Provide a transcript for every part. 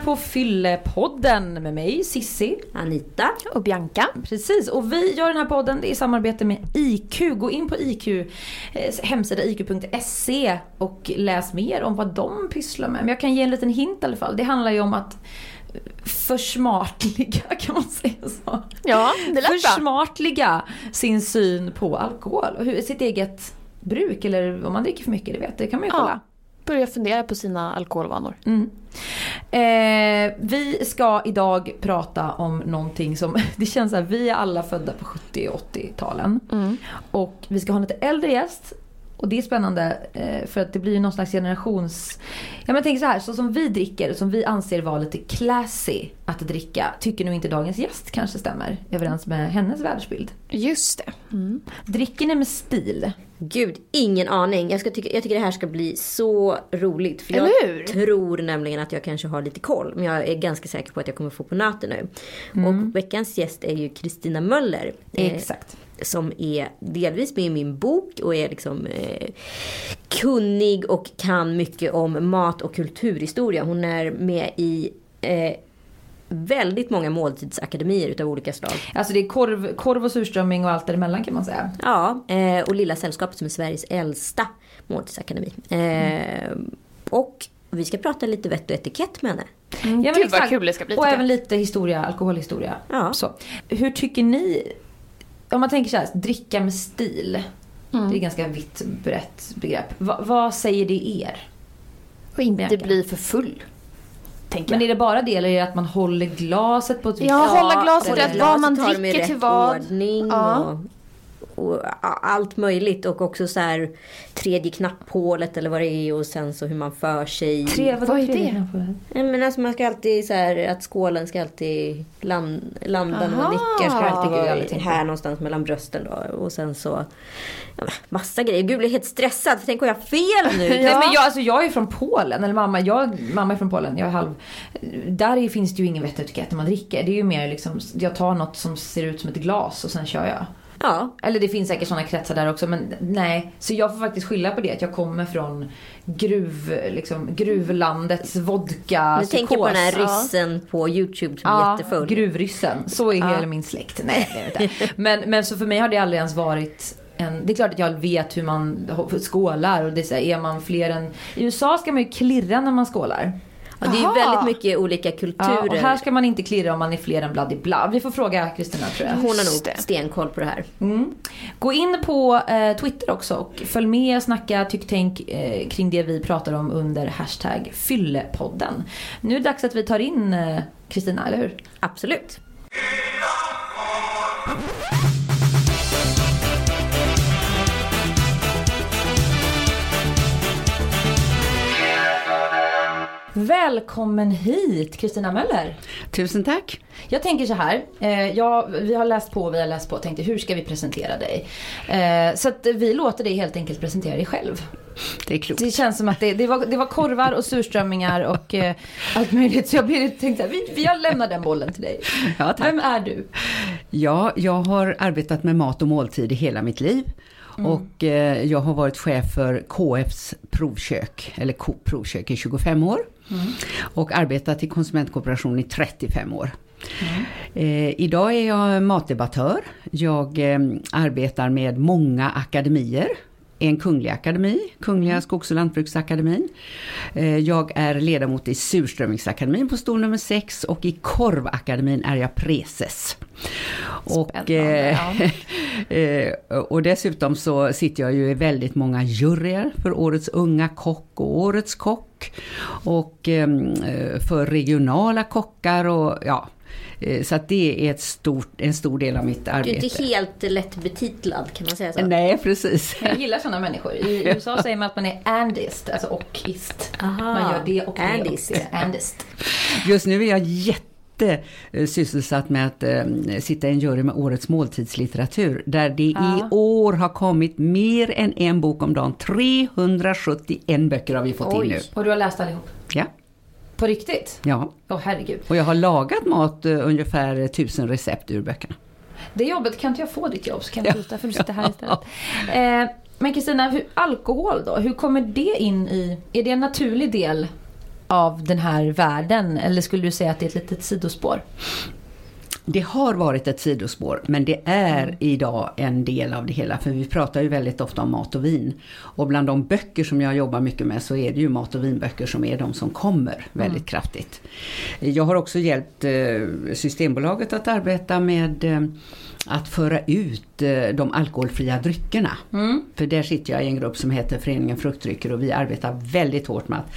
Lyssnar på Fyllepodden med mig Sissi. Anita. Och Bianca. Precis, och vi gör den här podden i samarbete med IQ. Gå in på IQ, eh, hemsida iq.se och läs mer om vad de pysslar med. Men jag kan ge en liten hint i alla fall. Det handlar ju om att försmartliga, kan man säga så? Ja, det lät. Försmartliga sin syn på alkohol och hur, sitt eget bruk eller om man dricker för mycket, det vet det kan man ju kolla. Ja, börja fundera på sina alkoholvanor. Mm. Eh, vi ska idag prata om någonting som, det känns så vi är alla födda på 70 och 80-talen. Mm. Och vi ska ha en lite äldre gäst. Och det är spännande eh, för att det blir ju någon slags generations... Ja men jag tänker så här, så som vi dricker, som vi anser vara lite classy att dricka, tycker nog inte dagens gäst kanske stämmer överens med hennes världsbild. Just det. Mm. Dricker ni med stil? Gud, ingen aning. Jag, ska tycka, jag tycker det här ska bli så roligt. För jag Eller hur? tror nämligen att jag kanske har lite koll. Men jag är ganska säker på att jag kommer få på nöten nu. Och veckans gäst är ju Kristina Möller. eh, Exakt. som är delvis med i min bok och är liksom eh, kunnig och kan mycket om mat och kulturhistoria. Hon är med i eh, väldigt många måltidsakademier utav olika slag. Alltså det är korv, korv och surströmming och allt däremellan kan man säga. Ja, eh, och Lilla Sällskapet som är Sveriges äldsta måltidsakademi. Eh, och vi ska prata lite vett och etikett med henne. Ja, men Gud vad kul det ska bli. Och även lite historia, alkoholhistoria. Ja. Så. Hur tycker ni, om man tänker så här, dricka med stil. Mm. Det är ett ganska vitt brett begrepp. Va, vad säger det er? Och inte bli för full. Tänker Men är det bara det eller är det att man håller glaset på ett Ja, hålla glaset rätt, vad man dricker till vad. ordning Ja. och, och allt möjligt. Och också så här tredje knapphålet eller vad det är och sen så hur man för sig. Tre, vadå, Vad är det? Nej, Men alltså man ska alltid så här att skålen ska alltid land, landa när man nickar. Ska alltid på. här någonstans mellan brösten då. Och sen så ja, massa grejer. Gud jag blir helt stressad. Tänk om jag har fel nu. Nej, men jag, alltså jag är från Polen, eller mamma, jag, mamma är från Polen, jag är halv. Där är- finns det ju ingen vett och etikett när man dricker. Det är ju mer liksom, jag tar något som ser ut som ett glas och sen kör jag. Ja, Eller det finns säkert sådana kretsar där också men nej. Så jag får faktiskt skylla på det att jag kommer från gruv, liksom, gruvlandets vodka nu tänker på den här ryssen på YouTube som är Ja, jättefull. gruvryssen. Så är hela min släkt. Nej, det jag inte. Men, men så för mig har det aldrig ens varit en, det är klart att jag vet hur man skålar och det är, så här, är man fler än... I USA ska man ju klirra när man skålar. Ja, det är väldigt mycket olika kulturer. Ja, och här ska man inte klirra om man är fler än bloody blood. Vi får fråga Kristina tror jag. Hon har nog stenkoll på det här. Mm. Gå in på eh, Twitter också och följ med, snacka, tyck, tänk eh, kring det vi pratar om under hashtag fyllepodden. Nu är det dags att vi tar in eh, Kristina, eller hur? Absolut. Välkommen hit Kristina Möller. Tusen tack. Jag tänker så här, eh, ja, vi har läst på, vi har läst på och tänkte hur ska vi presentera dig? Eh, så att vi låter dig helt enkelt presentera dig själv. Det är klokt. Det känns som att det, det, var, det var korvar och surströmmingar och eh, allt möjligt. Så jag tänkte att vi, jag lämnar den bollen till dig. Ja, tack. Vem är du? Ja, jag har arbetat med mat och måltid i hela mitt liv. Och eh, jag har varit chef för KFs provkök, eller Coop provkök i 25 år. Och arbetat i konsumentkooperation i 35 år. Eh, idag är jag matdebattör. Jag eh, arbetar med många akademier. En kunglig akademi, Kungliga Skogs och Lantbruksakademin. Eh, jag är ledamot i Surströmmingsakademin på stol nummer 6 och i Korvakademin är jag preses. Och, eh, och dessutom så sitter jag ju i väldigt många juryer för Årets unga kock och Årets kock. Och ehm, eh, för regionala kockar och ja, eh, så att det är ett stort, en stor del av mitt Du är arbete. inte helt lätt betitlad kan man säga så. Nej, precis. Jag gillar sådana människor. I USA säger man att man är andist, alltså och-ist. Aha, Man gör det och det andist. och det. Andist. Just nu är jag jätte eh, sysselsatt med att eh, sitta i en jury med årets måltidslitteratur. Där det Ja. i år har kommit mer än en bok om dagen. 371 böcker har vi fått Oj. in nu. Och du har läst allihop? Ja, På riktigt? ja. Åh herregud. Och jag har lagat mat eh, ungefär tusen recept ur böckerna. Det jobbet, kan inte jag få ditt jobb så kan jag sluta för du sitter här istället. Eh, men Kristina, alkohol då? Hur kommer det in i... Är det en naturlig del av den här världen? Eller skulle du säga att det är ett litet sidospår? Det har varit ett sidospår men det är idag en del av det hela för vi pratar ju väldigt ofta om mat och vin. Och bland de böcker som jag jobbar mycket med så är det ju mat och vinböcker som är de som kommer väldigt kraftigt. Jag har också hjälpt eh, Systembolaget att arbeta med eh, att föra ut eh, de alkoholfria dryckerna. För där sitter jag i en grupp som heter Föreningen Fruktdrycker och vi arbetar väldigt hårt med att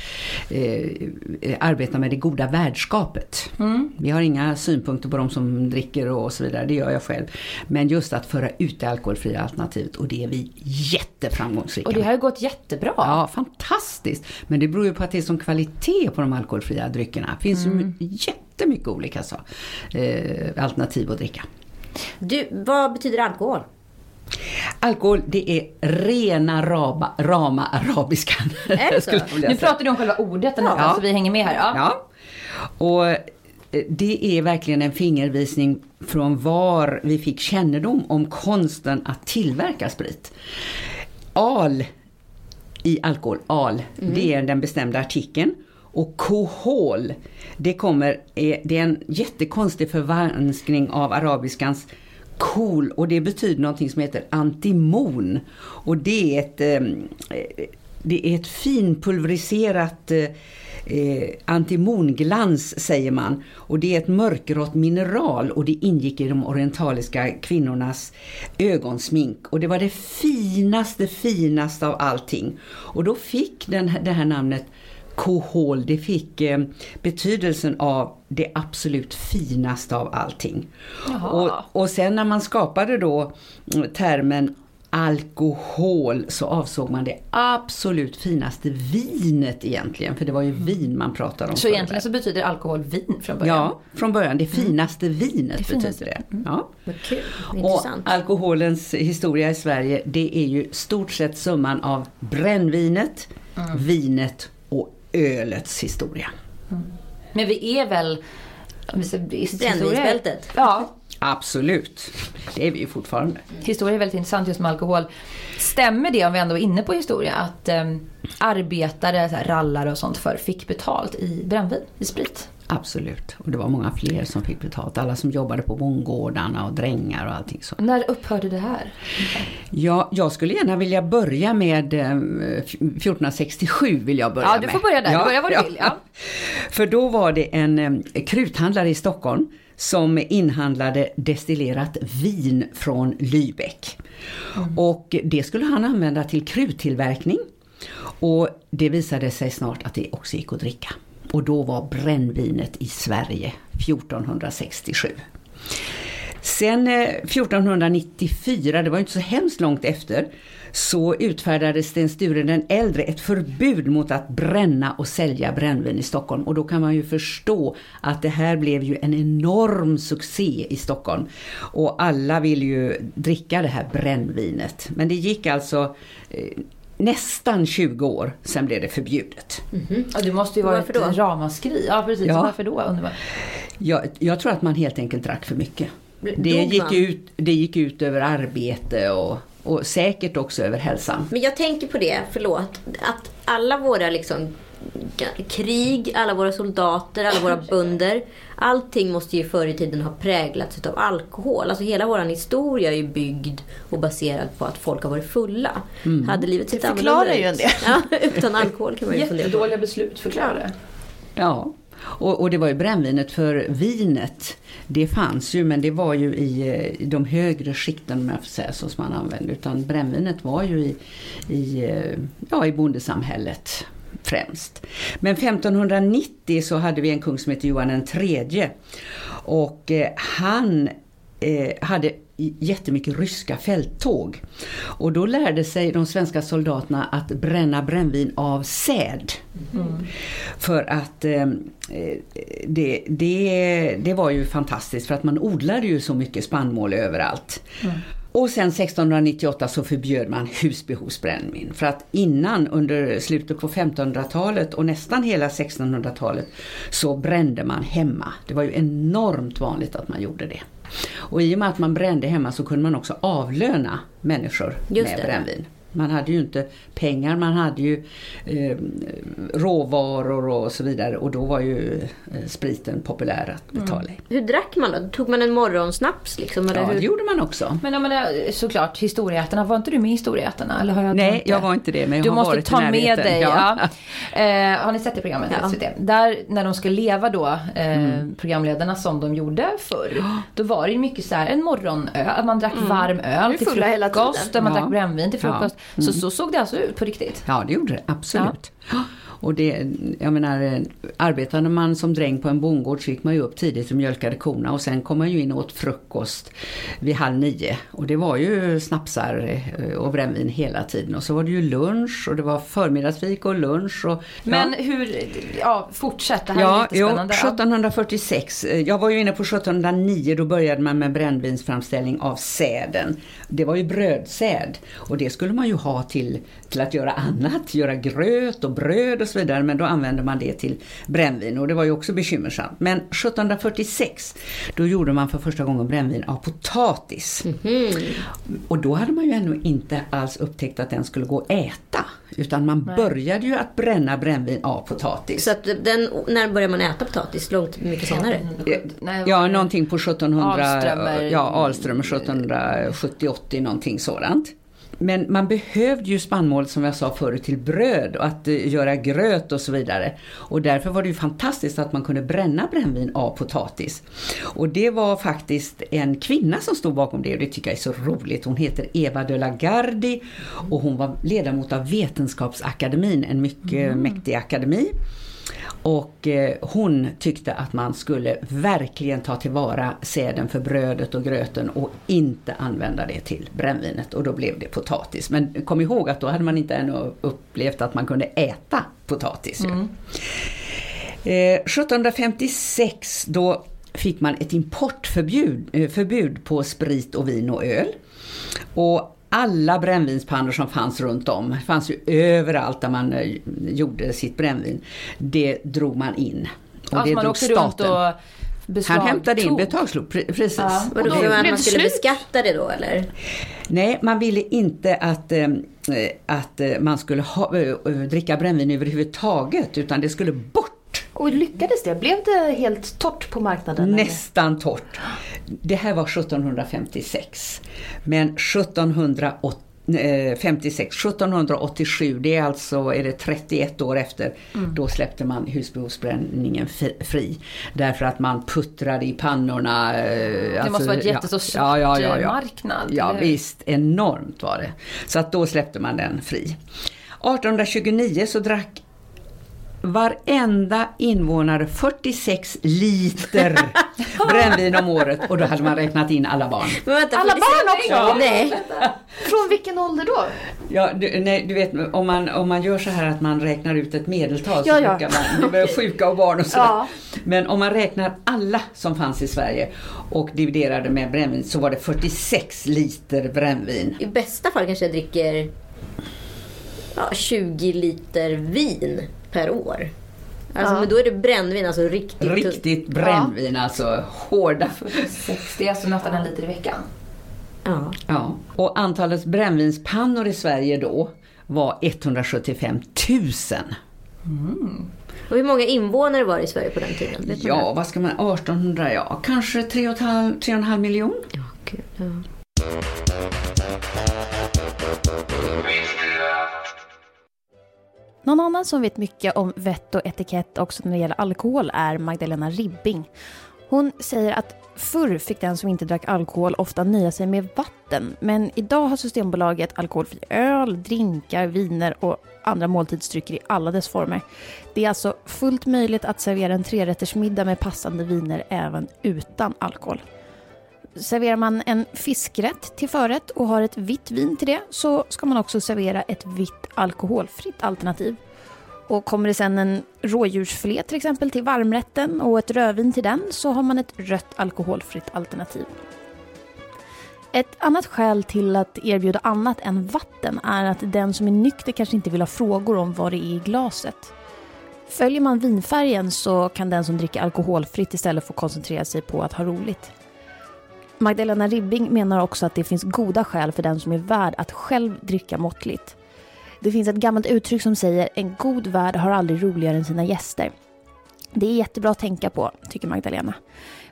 eh, arbeta med det goda värdskapet. Vi har inga synpunkter på de som dricker och så vidare, det gör jag själv. Men just att föra ut det alkoholfria alternativet och det är vi jätteframgångsrika Och det har ju gått jättebra. Ja, fantastiskt! Men det beror ju på att det är som kvalitet på de alkoholfria dryckerna. Det finns ju jättemycket olika så, eh, alternativ att dricka. Du, vad betyder alkohol? Alkohol, det är rena rama, rama arabiskan. Är det så? Nu pratar du om själva ordet här, Ja. så vi hänger med här. Ja. Ja. Och eh, det är verkligen en fingervisning från var vi fick kännedom om konsten att tillverka sprit. Al i alkohol, al, det är den bestämda artikeln. Och kohol, det kommer, är- det är en jättekonstig förvanskning av arabiskans kol och det betyder någonting som heter antimon. Och det är ett, ehm, eh, det är ett finpulveriserat eh, eh, antimonglans säger man. Och det är ett mörkgrått mineral och det ingick i de orientaliska kvinnornas ögonsmink. Och det var det finaste, finaste av allting. Och då fick den, det här namnet kohol, det fick eh, betydelsen av det absolut finaste av allting. Och, och sen när man skapade då mm, termen alkohol så avsåg man det absolut finaste vinet egentligen, för det var ju vin man pratade om. Så egentligen så betyder alkohol vin från början. Ja, från början. Det finaste vinet Det finaste. betyder det. Ja. Vad kul, Och alkoholens historia i Sverige det är ju stort sett summan av brännvinet, vinet och ölets historia. Men vi är väl... Brännvinsbältet. Ja, Absolut, det är vi ju fortfarande. historia är väldigt intressant just med alkohol. Stämmer det, om vi ändå är inne på historia, att um, arbetare, så här, rallare och sånt för fick betalt i brännvin, i sprit? Absolut, och det var många fler som fick betalt. Alla som jobbade på bondgårdarna och drängar och allting så. När upphörde det här? Ja, jag skulle gärna vilja börja med eh, 1467 vill jag börja Ja, du får börja där. Du börjar var du vill, ja. För då var det en eh, kruthandlare i Stockholm som inhandlade destillerat vin från Lübeck. Och det skulle han använda till kruttillverkning. Och det visade sig snart att det också gick att dricka. Och då var brännvinet i Sverige 1467. Sen eh, 1494, det var inte så hemskt långt efter, så utfärdade Sten Sture den äldre ett förbud mot att bränna och sälja brännvin i Stockholm. Och då kan man ju förstå att det här blev ju en enorm succé i Stockholm. Och alla ville ju dricka det här brännvinet. Men det gick alltså eh, nästan 20 år, sen blev det förbjudet. Ja, det måste ju vara Varför ett ramaskri. Ja, precis. Ja. Varför då, undrar. Jag, jag tror att man helt enkelt drack för mycket. Det gick, ut, det gick ut över arbete och, och säkert också över hälsan. Men jag tänker på det, förlåt, att alla våra liksom krig, alla våra soldater, alla våra bönder. Allting måste ju förr i tiden ha präglats utav alkohol. Alltså hela vår historia är ju byggd och baserad på att folk har varit fulla. Hade livet sett Det förklarar annorlunda ju en del. Ja, utan alkohol kan man ju fundera på. Jättedåliga beslut, förklara det. Ja, och, och det var ju brännvinet för vinet. Det fanns ju men det var ju i, eh, i de högre skikten om jag får säga så som man använde. Utan brännvinet var ju i, i, eh, ja, i bondesamhället främst. Men 1590 så hade vi en kung som hette Johan tredje. Och eh, han eh, hade jättemycket ryska fälttåg. Och då lärde sig de svenska soldaterna att bränna brännvin av säd. För att eh, det, det, det var ju fantastiskt för att man odlade ju så mycket spannmål överallt. Och sen 1698 så förbjöd man husbehovsbrännvin. För att innan under slutet på 1500-talet och nästan hela 1600-talet så brände man hemma. Det var ju enormt vanligt att man gjorde det. Och i och med att man brände hemma så kunde man också avlöna människor Just med det. brännvin. Man hade ju inte pengar, man hade ju eh, råvaror och så vidare och då var ju eh, spriten populär att betala i. Hur drack man då? Tog man en morgonsnaps liksom? Eller Ja, hur? det gjorde man också. Men jag menar, såklart, historieätarna. Var inte du med i historieätarna? Eller har jag Nej, jag var inte det, men jag Du har måste varit i ta med närheten. dig. Ja. Ja. Eh, har ni sett det programmet? Ja. SVT? Där, när de ska leva då, eh, Mm. programledarna som de gjorde förr. Då var det ju mycket så här, en morgonöl, man drack varm Vi öl till fulla hela frukost. tiden. Man Ja. drack brännvin till Ja. frukost. Så, så såg det alltså ut på riktigt. Ja, det gjorde det absolut. Och det, jag menar, arbetade man som dräng på en bondgård så gick man ju upp tidigt och mjölkade korna och sen kom man ju in och åt frukost vid halv nio. Och det var ju snapsar eh, och brännvin hela tiden. Och så var det ju lunch och det var förmiddagsfika och lunch. Och, Men ja. hur, ja fortsätt, det här är Ja, lite jo, spännande. Ja. 1746. eh, Jag var ju inne på 1709, då började man med brännvinsframställning av säden. Det var ju brödsäd och det skulle man ju ha till, till att göra annat, göra gröt och bröd och så vidare, men då använde man det till brännvin och det var ju också bekymmersamt. Men 1746, då gjorde man för första gången brännvin av potatis. Och då hade man ju ännu inte alls upptäckt att den skulle gå att äta, utan man började ju att bränna brännvin av potatis. Så att den, när börjar man äta potatis? Långt mycket senare? Nej, Ja, någonting på 1700... Alströmer. Ja, Alströmer 1770-80 någonting sådant. Men man behövde ju spannmål som jag sa förut till bröd och att eh, göra gröt och så vidare. Och därför var det ju fantastiskt att man kunde bränna brännvin av potatis. Och det var faktiskt en kvinna som stod bakom det och det tycker jag är så roligt. Hon heter Eva de la Gardie och hon var ledamot av Vetenskapsakademin, en mycket mäktig akademi. Och eh, hon tyckte att man skulle verkligen ta tillvara säden för brödet och gröten och inte använda det till brännvinet och då blev det potatis. Men kom ihåg att då hade man inte ännu upplevt att man kunde äta potatis. Eh, 1756 då fick man ett importförbud eh, förbud på sprit och vin och öl. Och alla brännvinspannor som fanns runt om, det fanns ju överallt där man eh, gjorde sitt brännvin, det drog man in. Och Alltså det man drog runt och beslagtog. Han hämtade in betalslok, pre- precis. Ja. Och då att blev man det skulle beskatta det då eller? Nej, man ville inte att, eh, att man skulle ha, eh, dricka brännvin överhuvudtaget, utan det skulle bort. Och lyckades det? Blev det helt torrt på marknaden? eller? Nästan torrt. Det här var 1756. Men 1780 eh, 56, 1787, det är alltså är det 31 år efter, Mm. då släppte man husbehovsbränningen fri. Därför att man puttrade i pannorna. eh, Det måste vara ett jättestor svart eh, marknad. Ja eller visst, enormt var det. Så att då släppte man den fri. 1829 så drack varenda invånare 46 liter brännvin om året och då hade man räknat in alla barn. Men vänta, Alla barn också? Nej. Från vilken ålder då? Ja, du, nej, du vet om man, om man gör så här att man räknar ut ett medeltal så Ja, ja. man, det sjuka och barn och sådär. Ja. Men om man räknar alla som fanns i Sverige och dividerade med brännvin så var det 46 liter brännvin. I bästa fall kanske jag dricker ja, 20 liter vin per år. Alltså, Ja. Men då är det brännvin, alltså riktigt. Riktigt brännvin alltså, hårda. 60, alltså nästan en liter i veckan. Ja. Ja. Och antalet brännvinspannor i Sverige då var 175 000. Och hur många invånare var det i Sverige på den tiden? Vet Ja, vad ska man, 1800 ja, kanske 3,5 3,5 miljon. Ja, gud, ja. Någon annan som vet mycket om vett och etikett också när det gäller alkohol är Magdalena Ribbing. Hon säger att förr fick den som inte drack alkohol ofta nöja sig med vatten. Men idag har Systembolaget alkoholfri öl, drinkar, viner och andra måltidsdrycker i alla dess former. Det är alltså fullt möjligt att servera en trerättersmiddag med passande viner även utan alkohol. Serverar man en fiskrätt till förrätt och har ett vitt vin till det så ska man också servera ett vitt alkoholfritt alternativ. Och kommer det sen en rådjursfilé till exempel till varmrätten och ett rödvin till den så har man ett rött alkoholfritt alternativ. Ett annat skäl till att erbjuda annat än vatten är att den som är nykter kanske inte vill ha frågor om vad det är i glaset. Följer man vinfärgen så kan den som dricker alkoholfritt istället få koncentrera sig på att ha roligt. Magdalena Ribbing menar också att det finns goda skäl för den som är värd att själv dricka måttligt. Det finns ett gammalt uttryck som säger en god värd har aldrig roligare än sina gäster. Det är jättebra att tänka på, tycker Magdalena.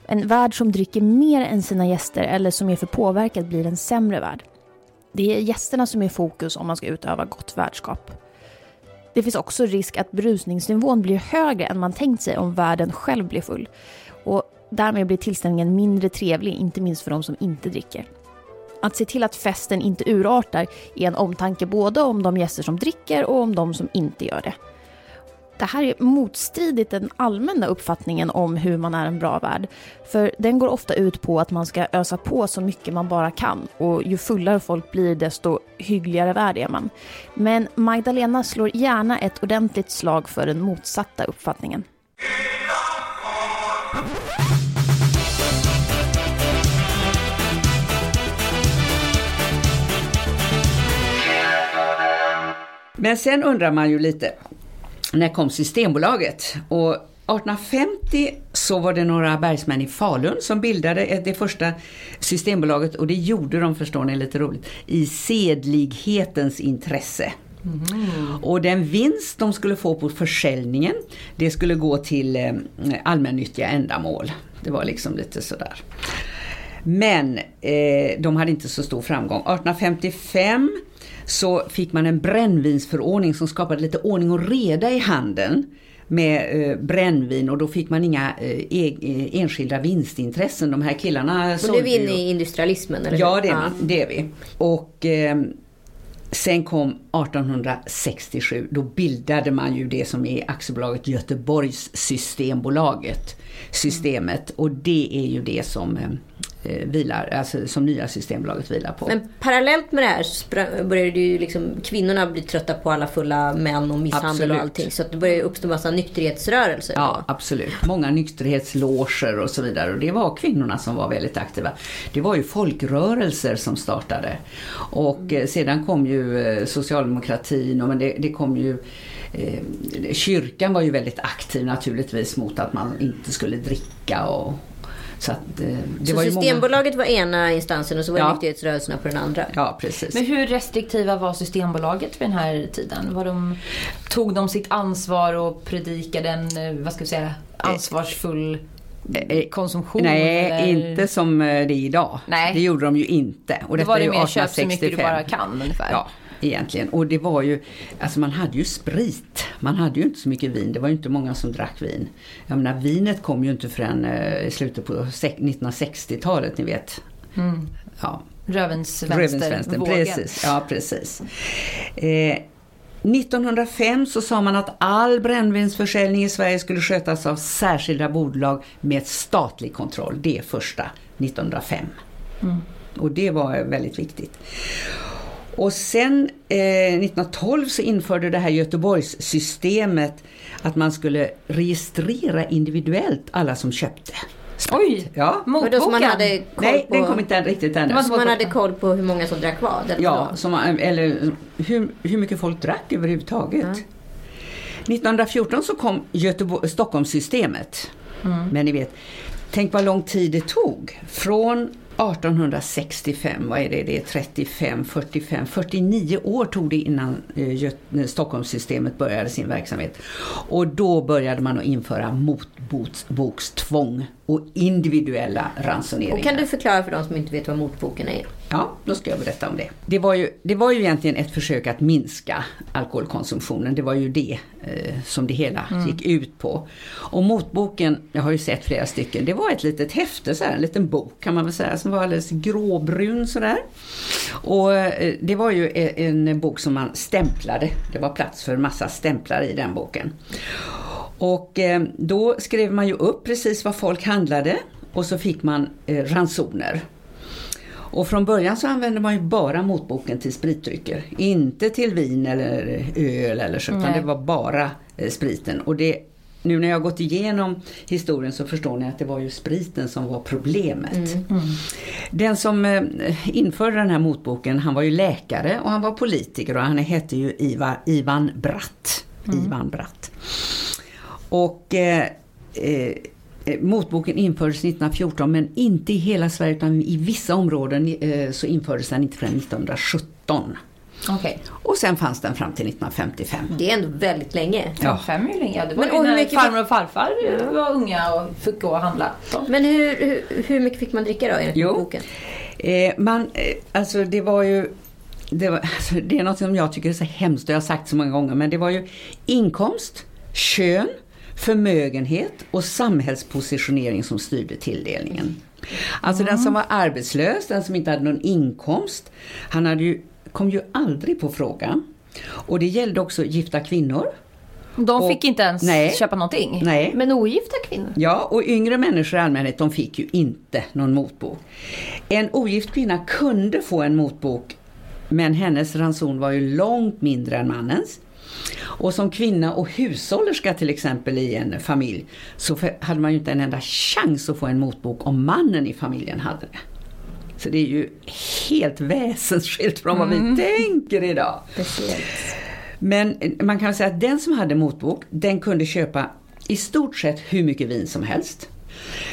En värd som dricker mer än sina gäster eller som är för påverkad blir en sämre värd. Det är gästerna som är fokus om man ska utöva gott värdskap. Det finns också risk att brusningsnivån blir högre än man tänkt sig om värden själv blir full. Och därmed blir tillställningen mindre trevlig, inte minst för de som inte dricker. Att se till att festen inte urartar är en omtanke både om de gäster som dricker och om de som inte gör det. Det här är motstridigt den allmänna uppfattningen om hur man är en bra värd. För den går ofta ut på att man ska ösa på så mycket man bara kan och ju fullare folk blir desto hyggligare värd är man. Men Magdalena slår gärna ett ordentligt slag för den motsatta uppfattningen. Men sen undrar man ju lite, när kom Systembolaget? Och 1850 så var det några bergsmän i Falun som bildade det första Systembolaget och det gjorde de, förstår ni, lite roligt, i sedlighetens intresse. Mm. Och den vinst de skulle få på försäljningen, det skulle gå till eh, allmännyttiga ändamål. Det var liksom lite sådär. Men eh, de hade inte så stor framgång. 1855 så fick man en brännvinsförordning som skapade lite ordning och reda i handeln med eh, brännvin och då fick man inga eh, e eh, enskilda vinstintressen. De här killarna sålde Och nu är vi inne i industrialismen? Eller ja, det är, man, det är vi. Och eh, sen kom 1867, då bildade man ju det som är aktiebolaget Göteborgs Systembolaget. Systemet och det är ju det som eh, eh, vilar, alltså som nya Systembolaget vilar på. Men parallellt med det här började ju liksom kvinnorna bli trötta på alla fulla män och misshandel absolut. och allting. Så att det började uppstå massa nykterhetsrörelser. Ja, absolut. Många nykterhetsloger och så vidare. Och det var kvinnorna som var väldigt aktiva. Det var ju folkrörelser som startade. Och eh, sedan kom ju socialdemokratin och men det, det kom ju eh, Kyrkan var ju väldigt aktiv naturligtvis mot att man inte skulle dricka och, så, att, eh, det så var Systembolaget många... var ena instansen och så var ja. nykterhetsrörelserna på den andra? Ja, precis. Men hur restriktiva var Systembolaget vid den här tiden? Var de, tog de sitt ansvar och predikade en, eh, vad ska vi säga, ansvarsfull eh, konsumtion? Nej, eller? inte som det är idag. Nej. Det gjorde de ju inte. Och Då var det mer köp så mycket du bara kan ungefär? Ja, egentligen. Och det var ju, alltså man hade ju sprit. Man hade ju inte så mycket vin. Det var ju inte många som drack vin. Jag menar vinet kom ju inte förrän eh, i slutet på 1960-talet, ni vet. Mm. Ja. Rövens vänster, Precis, ja precis. Eh, 1905 så sa man att all brännvinsförsäljning i Sverige skulle skötas av särskilda bolag med statlig kontroll. Det första 1905. Mm. Och det var väldigt viktigt. Och sen eh, 1912 så införde det här Göteborgssystemet att man skulle registrera individuellt alla som köpte. Oj! Ja. Motboken? Som man hade koll Nej, på... den kom inte riktigt ännu. Det var som man hade koll på hur många som drack vad? Eller ja, som, eller hur, hur mycket folk drack överhuvudtaget. Ja. 1914 så kom Göteborg, Stockholmssystemet. Mm. Men ni vet, tänk vad lång tid det tog. Från 1865, vad är det, det är 35, 45, 49 år tog det innan eh, eh, Stockholmssystemet började sin verksamhet. Och då började man att införa motbokstvång och individuella ransoneringar. Och kan du förklara för de som inte vet vad motboken är? Ja, då ska jag berätta om det. Det var ju, det var ju egentligen ett försök att minska alkoholkonsumtionen. Det var ju det eh, som det hela mm. gick ut på. Och motboken, jag har ju sett flera stycken, det var ett litet häfte, så här, en liten bok kan man väl säga, som var alldeles gråbrun sådär. Och eh, det var ju en, en bok som man stämplade. Det var plats för massa stämplar i den boken. Och eh, då skrev man ju upp precis vad folk handlade och så fick man eh, ransoner. Och från början så använde man ju bara motboken till spritdrycker. Inte till vin eller öl eller så, utan det var bara eh, spriten. Och det, nu när jag gått igenom historien så förstår ni att det var ju spriten som var problemet. Mm. Mm. Den som eh, införde den här motboken, han var ju läkare och han var politiker och han hette ju Ivar, Ivan Bratt. Mm. Ivan Bratt. Och eh, eh, motboken infördes 1914 men inte i hela Sverige utan i vissa områden eh, så infördes den inte förrän 1917. Okej. Och sen fanns den fram till 1955. Det är ändå väldigt länge. Ja. Fem är länge. Ja, det var Men ju och hur mycket- farmor och farfar var unga och fick gå och handla. Så. Men hur, hur, hur mycket fick man dricka då enligt Jo. boken? Eh, man, eh, alltså det var ju det, var, alltså det är något som jag tycker är så hemskt och jag har sagt så många gånger men det var ju inkomst, kön, förmögenhet och samhällspositionering som styrde tilldelningen. Alltså den som var arbetslös, den som inte hade någon inkomst, han hade ju, kom ju aldrig på frågan. Och det gällde också gifta kvinnor. De Och- fick inte ens nej. köpa någonting. Nej. Men ogifta kvinnor? Ja, och yngre människor i allmänhet de fick ju inte någon motbok. En ogift kvinna kunde få en motbok men hennes ranson var ju långt mindre än mannens. Och som kvinna och hushållerska till exempel i en familj så hade man ju inte en enda chans att få en motbok om mannen i familjen hade det. Så det är ju helt väsensskilt från vad vi tänker idag. Men eh, man kan säga att den som hade motbok, den kunde köpa i stort sett hur mycket vin som helst.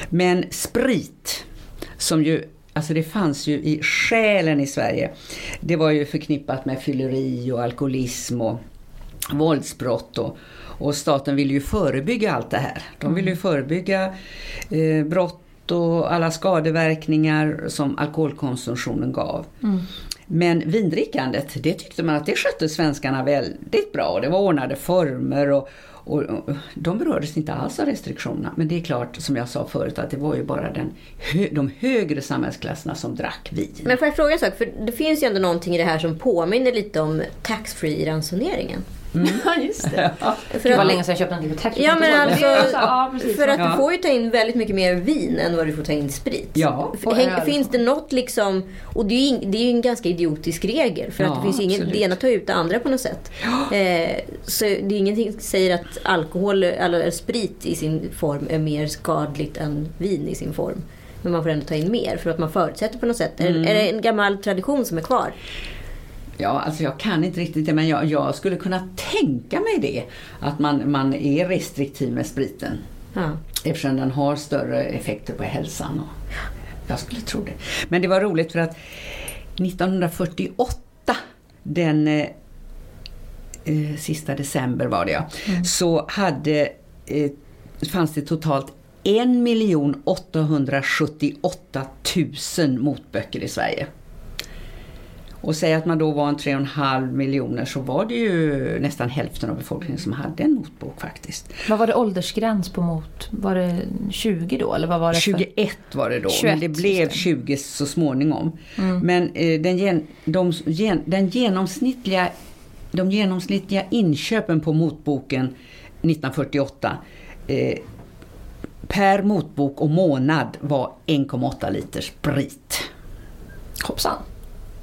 Men sprit, som ju, alltså det fanns ju i själen i Sverige, det var ju förknippat med fylleri och alkoholism och våldsbrott och, och staten ville ju förebygga allt det här. De ville ju förebygga eh, brott och alla skadeverkningar som alkoholkonsumtionen gav. Men vindrickandet, det tyckte man att det skötte svenskarna väldigt bra. och Det var ordnade former och, och, och de berördes inte alls av restriktionerna. Men det är klart, som jag sa förut, att det var ju bara den, de högre samhällsklasserna som drack vin. Men får jag fråga en sak? För det finns ju ändå någonting i det här som påminner lite om taxfree ransoneringen. Ja, just det. För Det var att- länge sedan jag köpte på taxfree. Ja men alltså, ja, precis. för att Ja. du får ju ta in väldigt mycket mer vin än vad du får ta in sprit. Ja, Häng, finns det något liksom, och det är ju, det är ju en ganska idiotisk regel för att Ja, det finns ingen, det ena tar ut det andra på något sätt. Eh, så det är ingenting som säger att alkohol eller sprit i sin form är mer skadligt än vin i sin form. Men man får ändå ta in mer för att man förutsätter på något sätt. Mm. Är, är det en gammal tradition som är kvar? Ja, alltså jag kan inte riktigt det, men jag, jag skulle kunna tänka mig det. Att man, man är restriktiv med spriten. Ja. Eftersom den har större effekter på hälsan. Och jag skulle tro det. Men det var roligt för att 1948, den eh, eh, sista december var det ja, så hade, eh, fanns det totalt 1 878 000 motböcker i Sverige. Och säg att man då var en 3,5 miljoner så var det ju nästan hälften av befolkningen som hade en motbok faktiskt. Vad var det åldersgräns på mot? Var det 20 då? Eller vad var det för? 21 var det då, 21, men det blev just det. 20 så småningom. Men eh, den, gen, de, gen, den genomsnittliga, de genomsnittliga inköpen på motboken 1948 eh, per motbok och månad var 1,8 liter sprit. Hoppsan.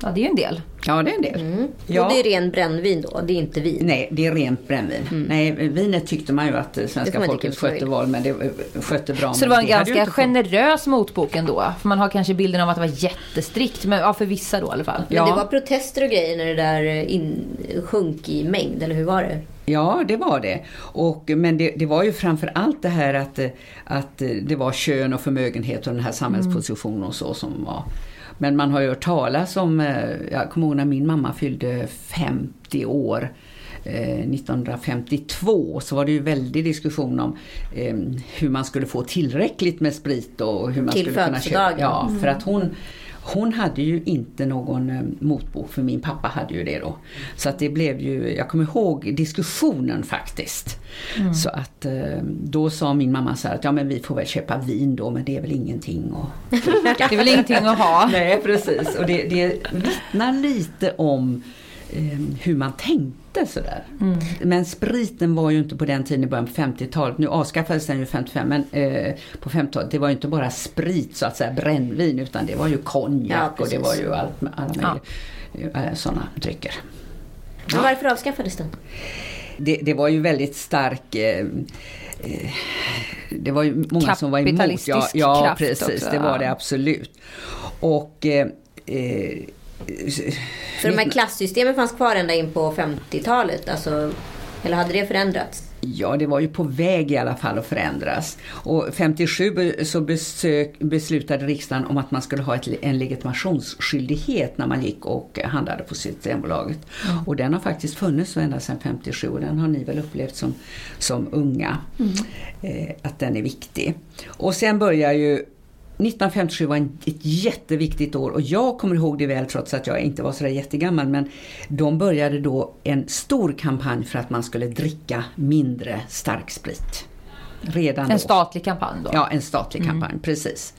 Ja, det är ju en del. Ja, det är en del. Mm. Ja. Och det är ren brännvin då, det är inte vin. Nej, det är rent brännvin. Nej, vinet tyckte man ju att eh, Det svenska folket skötte väl, men det eh, skötte bra. Så det var en ju ganska generös motbok ändå. För man har kanske bilden av att det var jättestrikt. Men ja, för vissa då i alla fall. Men Ja. det var protester och grejer när det där eh, in, sjönk i mängd, eller hur var det? Ja, det var det. Och, men det, det var ju framför allt det här att, att det var kön och förmögenhet och den här samhällspositionen och så som var. Men man har ju hört talas om, eh, jag kommer ihåg när min mamma fyllde 50 år. eh, 1952 så var det ju väldig diskussion om eh, hur man skulle få tillräckligt med sprit och hur man Till skulle kunna köpa. Ja, för att hon, hon hade ju inte någon eh, motbok för min pappa hade ju det då. Så att det blev ju, jag kommer ihåg diskussionen faktiskt. Så att eh, då sa min mamma så här att ja men vi får väl köpa vin då men det är väl ingenting att Det är väl ingenting att ha. Nej precis och det, det vittnar lite om hur man tänkte sådär. Men spriten var ju inte på den tiden i början på 50-talet. Nu avskaffades den ju 55 men eh, på 50-talet det var ju inte bara sprit så att säga brännvin utan det var ju Ja, konjak och det var ju allt, alla möjliga eh, sådana drycker. Men varför avskaffades den? Det, det var ju väldigt stark eh, eh, det var ju många som var emot. Ja, ja precis, också, det var ja. det absolut. Och eh, eh, För de här klassystemen fanns kvar ända in på 50-talet, alltså, eller hade det förändrats? Ja, det var ju på väg i alla fall att förändras. Och 57 be- så besök, beslutade riksdagen om att man skulle ha ett, en legitimationsskyldighet när man gick och handlade på Systembolaget. Och den har faktiskt funnits ända sedan 57 och den har ni väl upplevt som, som unga. Eh, att den är viktig. Och sen börjar ju 1957 var ett jätteviktigt år och jag kommer ihåg det väl trots att jag inte var sådär jättegammal men de började då en stor kampanj för att man skulle dricka mindre starksprit. Redan En då. statlig kampanj då? Ja, en statlig kampanj, precis.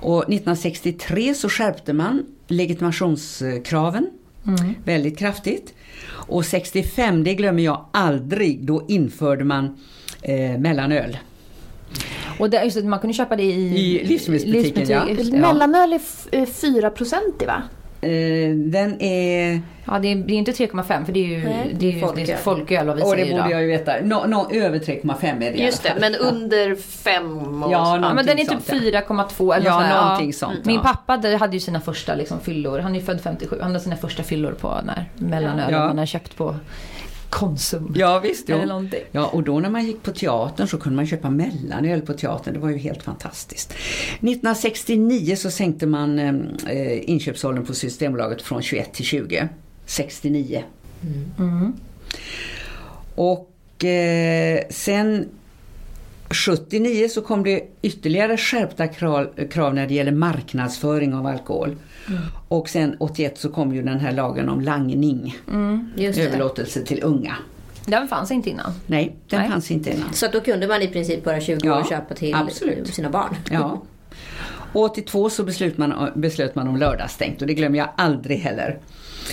Och 1963 så skärpte man legitimationskraven väldigt kraftigt. Och 65, det glömmer jag aldrig, då införde man eh, mellanöl. Och det, just det, man kunde köpa det i, I livsmedelsbutiken, ja. Mellanöl är f- är 4% va? Eh, den är... Ja, det är, det är inte 3,5 för det är ju Nej, det är ju folköl. det är folköl vi Och det borde jag ju veta. Nå, nå, över 3,5 är det Just det, men under 5 och Ja. Ja, men den är typ sånt, 4,2 eller Ja, något sånt där. någonting sånt, Min ja. pappa hade ju sina första liksom, fyllor. Han är ju född 57. Han hade sina första fyllor på när mellanöl Ja. man har köpt på Konsum. Ja visst, Eller ja. någonting. ja. Och då när man gick på teatern så kunde man köpa mellanöl på teatern. Det var ju helt fantastiskt. 1969 så sänkte man eh, inköpsåldern på Systembolaget från 21 till 20. 69. Mm. Och eh, sen 79 så kom det ytterligare skärpta krav, krav när det gäller marknadsföring av alkohol. Och sen 81 så kom ju den här lagen om langning, Just det. överlåtelse till unga. Den fanns inte innan. Nej, den Nej. fanns inte innan. Så att då kunde man i princip bara 20 Ja, år köpa till absolut. sina barn. Ja. Och 82 så beslöt man, beslöt man om lördagsstängt och det glömmer jag aldrig heller.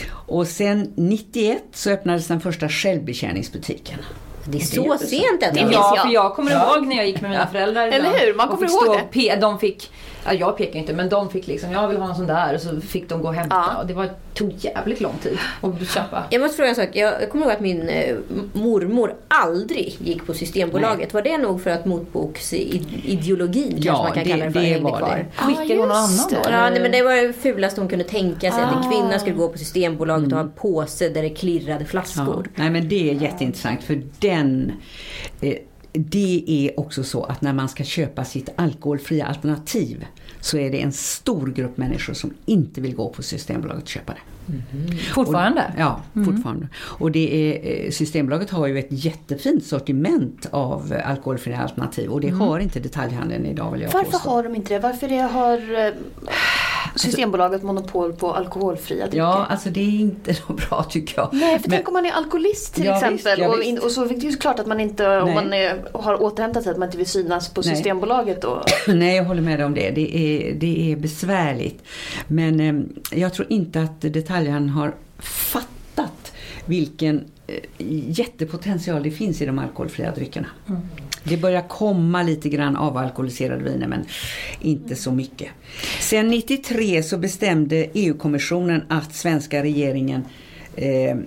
Och sen 91 så öppnades den första självbetjäningsbutiken. Det är så sent ändå. Det minns Ja, jag. för jag kommer ihåg när jag gick med mina föräldrar Eller hur? Man kommer ihåg det. de fick, ja, jag pekar inte, men de fick liksom, jag vill ha en sån där och så fick de gå och hämta. Ja. Och det var, tog jävligt lång tid att köpa. Jag måste fråga en sak. Jag jag kommer ihåg att min eh, mormor aldrig gick på Systembolaget. Var det nog för att motboksideologin kanske Ja, man kan det- kalla det för det hängde var kvar? det. Skickade hon någon annan då? Ja, nej, men det var det fulaste hon kunde tänka sig. Att en Ah. kvinna skulle gå på Systembolaget och ha en påse där det klirrade Ja. flaskor. Nej men det är jätteintressant för den eh, det är också så att när man ska köpa sitt alkoholfria alternativ så är det en stor grupp människor som inte vill gå på Systembolaget och köpa det. Fortfarande? Ja, fortfarande. Och det är, eh, Systembolaget har ju ett jättefint sortiment av alkoholfria alternativ och det har inte detaljhandeln idag vill jag Varför påstå. har de inte det? Varför det har eh, Systembolaget monopol på alkoholfria drycker? Ja, alltså det är inte så bra tycker jag. Nej, för Men- tänk om man är alkoholist till Ja, exempel. visst, ja, och, in, och så är det ju klart att man inte, om Nej. man är, har återhämtat sig, att man inte vill synas på Nej. Systembolaget då. Nej, jag håller med dig om det. Det är, det är besvärligt. Men eh, jag tror inte att detaljhandeln har fattat vilken eh, jättepotential det finns i de alkoholfria dryckerna. Det börjar komma lite grann av alkoholiserade viner men inte så mycket. Sen 93 så bestämde EU-kommissionen att svenska regeringen eh,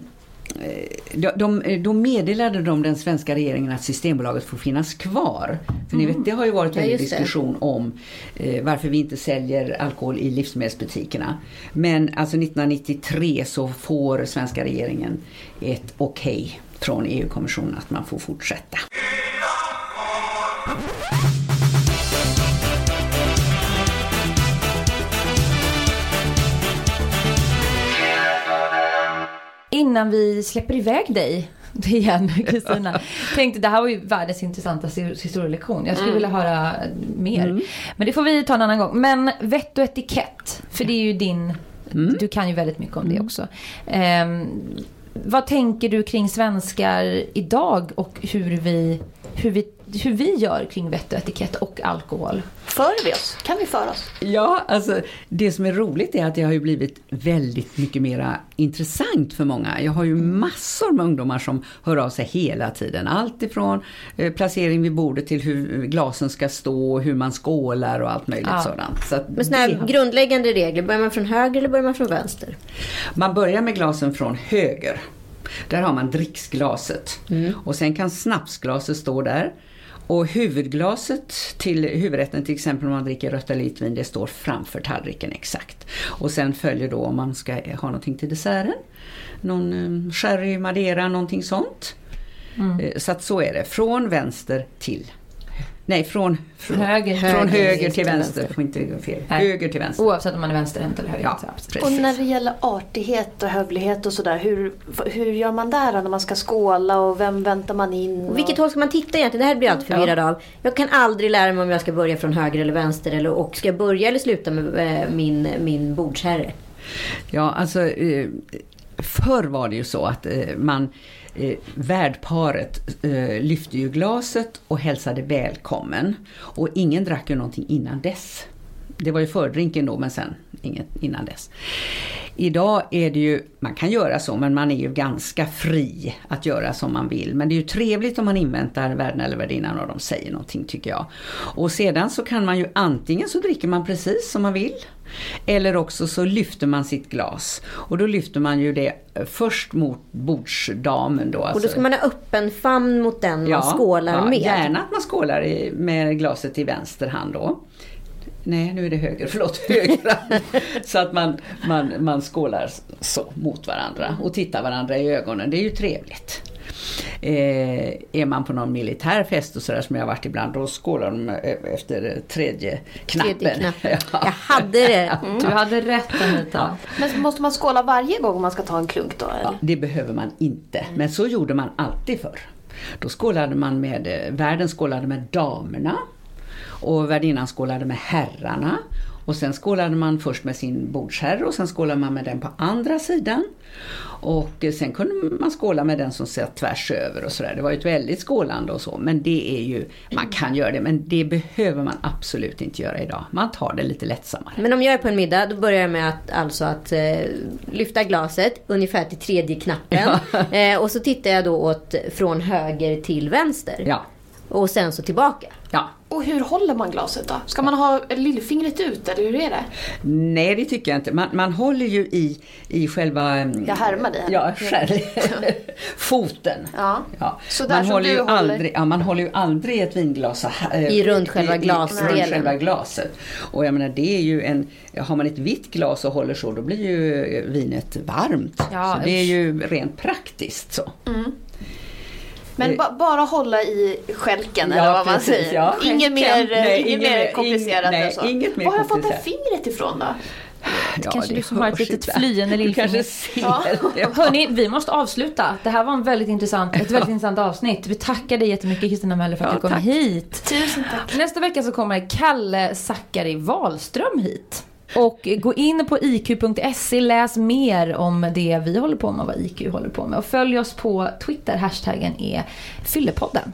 de, de, då meddelade de den svenska regeringen att Systembolaget får finnas kvar. För ni vet, det har ju varit Ja, just det. diskussion om eh, varför vi inte säljer alkohol i livsmedelsbutikerna. Men alltså 1993 så får svenska regeringen ett okej från EU-kommissionen att man får fortsätta. Innan vi släpper iväg dig igen Kristina. Tänkte det här var ju världens intressantaste historielektion. Jag skulle vilja höra mer. Men det får vi ta en annan gång. Men vett och etikett. För det är ju din... Du kan ju väldigt mycket om det också. Ehm, vad tänker du kring svenskar idag och hur vi, hur vi, hur vi gör kring vett och etikett och alkohol? För vi oss? Kan vi föra oss? Ja, alltså det som är roligt är att det har ju blivit väldigt mycket mera intressant för många. Jag har ju massor med ungdomar som hör av sig hela tiden. Allt ifrån eh, placering vid bordet till hur glasen ska stå, hur man skålar och allt möjligt Ja. sådant. Så Men såna här har- grundläggande regler, börjar man från höger eller börjar man från vänster? Man börjar med glasen från höger. Där har man dricksglaset. Och sen kan snapsglaset stå där. Och huvudglaset till huvudrätten, till exempel om man dricker rött eller vitt vin, det står framför tallriken exakt. Och sen följer då om man ska ha någonting till desserten. Någon eh, sherry, madeira, någonting sånt. Eh, Så att så är det, från vänster till Nej, från, från, Höger. från Höger höger till vänster. vänster. Får inte fel. Nej. Höger till vänster. Oavsett om man är vänsterhänt eller högerhänt. Ja, Och när det gäller artighet och hövlighet och sådär, hur, hur gör man där då när man ska skåla och vem väntar man in? Och vilket håll ska man titta egentligen? Det här blir jag alltid förvirrad av. Jag kan aldrig lära mig om jag ska börja från höger eller vänster. Eller, och ska jag börja eller sluta med eh, min, min bordsherre? Ja, alltså eh, förr var det ju så att eh, man eh, värdparet eh, lyfte ju glaset och hälsade välkommen. Och ingen drack ju någonting innan dess. Det var ju fördrinken då, men sen inget innan dess. Idag är det ju, man kan göra så, men man är ju ganska fri att göra som man vill. Men det är ju trevligt om man inväntar värden eller värdinnan och de säger någonting tycker jag. Och sedan så kan man ju antingen så dricker man precis som man vill. Eller också så lyfter man sitt glas. Och då lyfter man ju det först mot bordsdamen då. Och då alltså. ska man ha öppen famn mot den man skålar ja, med. Gärna att man skålar med glaset i vänster hand då. Nej, nu är det höger, förlåt, höger. Så att man, man, man skålar så mot varandra och tittar varandra i ögonen. Det är ju trevligt. Eh, är man på någon militärfest och sådär som jag har varit ibland, då skålar de eh, efter tredje knappen. Tredje knappen. Ja. Jag hade det. Du hade rätt Anita. Men måste man skåla varje gång man ska ta en klunk då? Eller? Ja, det behöver man inte, men så gjorde man alltid förr. Då skålade man med, eh, värden skålade med damerna och värdinnan skålade med herrarna. Och sen skålade man först med sin bordsherre och sen skålade man med den på andra sidan. Och sen kunde man skåla med den som satt tvärs över och sådär. Det var ju ett väldigt skålande och så. Men det är ju, man kan göra det men det behöver man absolut inte göra idag. Man tar det lite lättsammare. Men om jag är på en middag då börjar jag med att, alltså att eh, lyfta glaset ungefär till tredje knappen. Eh, och så tittar jag då åt från höger till vänster. Ja, Och sen så tillbaka. ja. Och hur håller man glaset då? Ska man ha lillfingret ut eller hur är det? Nej, det tycker jag inte. Man, man håller ju i, i själva... mm, Jag härmar dig. Ja, själv. Foten. Ja. Ja. Så där man, håller du ju håller- aldrig, ja, man håller ju aldrig ett vinglas eh, I runt själva i- i- glasdelen. runt själva glaset. Och jag menar det är ju en, har man ett vitt glas och håller så då blir ju vinet varmt. Ja, så det är ju rent praktiskt så. Men ba bara hålla i skälken Ja, eller vad man säger. ja. Inget mer, Nej, inget inget mer komplicerat ing- än så. nej, inget mer Var har jag fått det komplicerat. fingret ifrån då? Ja, kanske det du som har ett litet flyende lillfinger. Ja. Hörni, vi måste avsluta. Det här var en väldigt intressant, ett väldigt intressant avsnitt. Vi tackar dig jättemycket Kristina Möller för att Ja, du kom tack. hit. Tusen tack. Nästa vecka så kommer Kalle Zackari Wahlström hit. Och gå in på iq.se, läs mer om det vi håller på med och vad IQ håller på med. Och följ oss på Twitter, hashtaggen är Fyllepodden.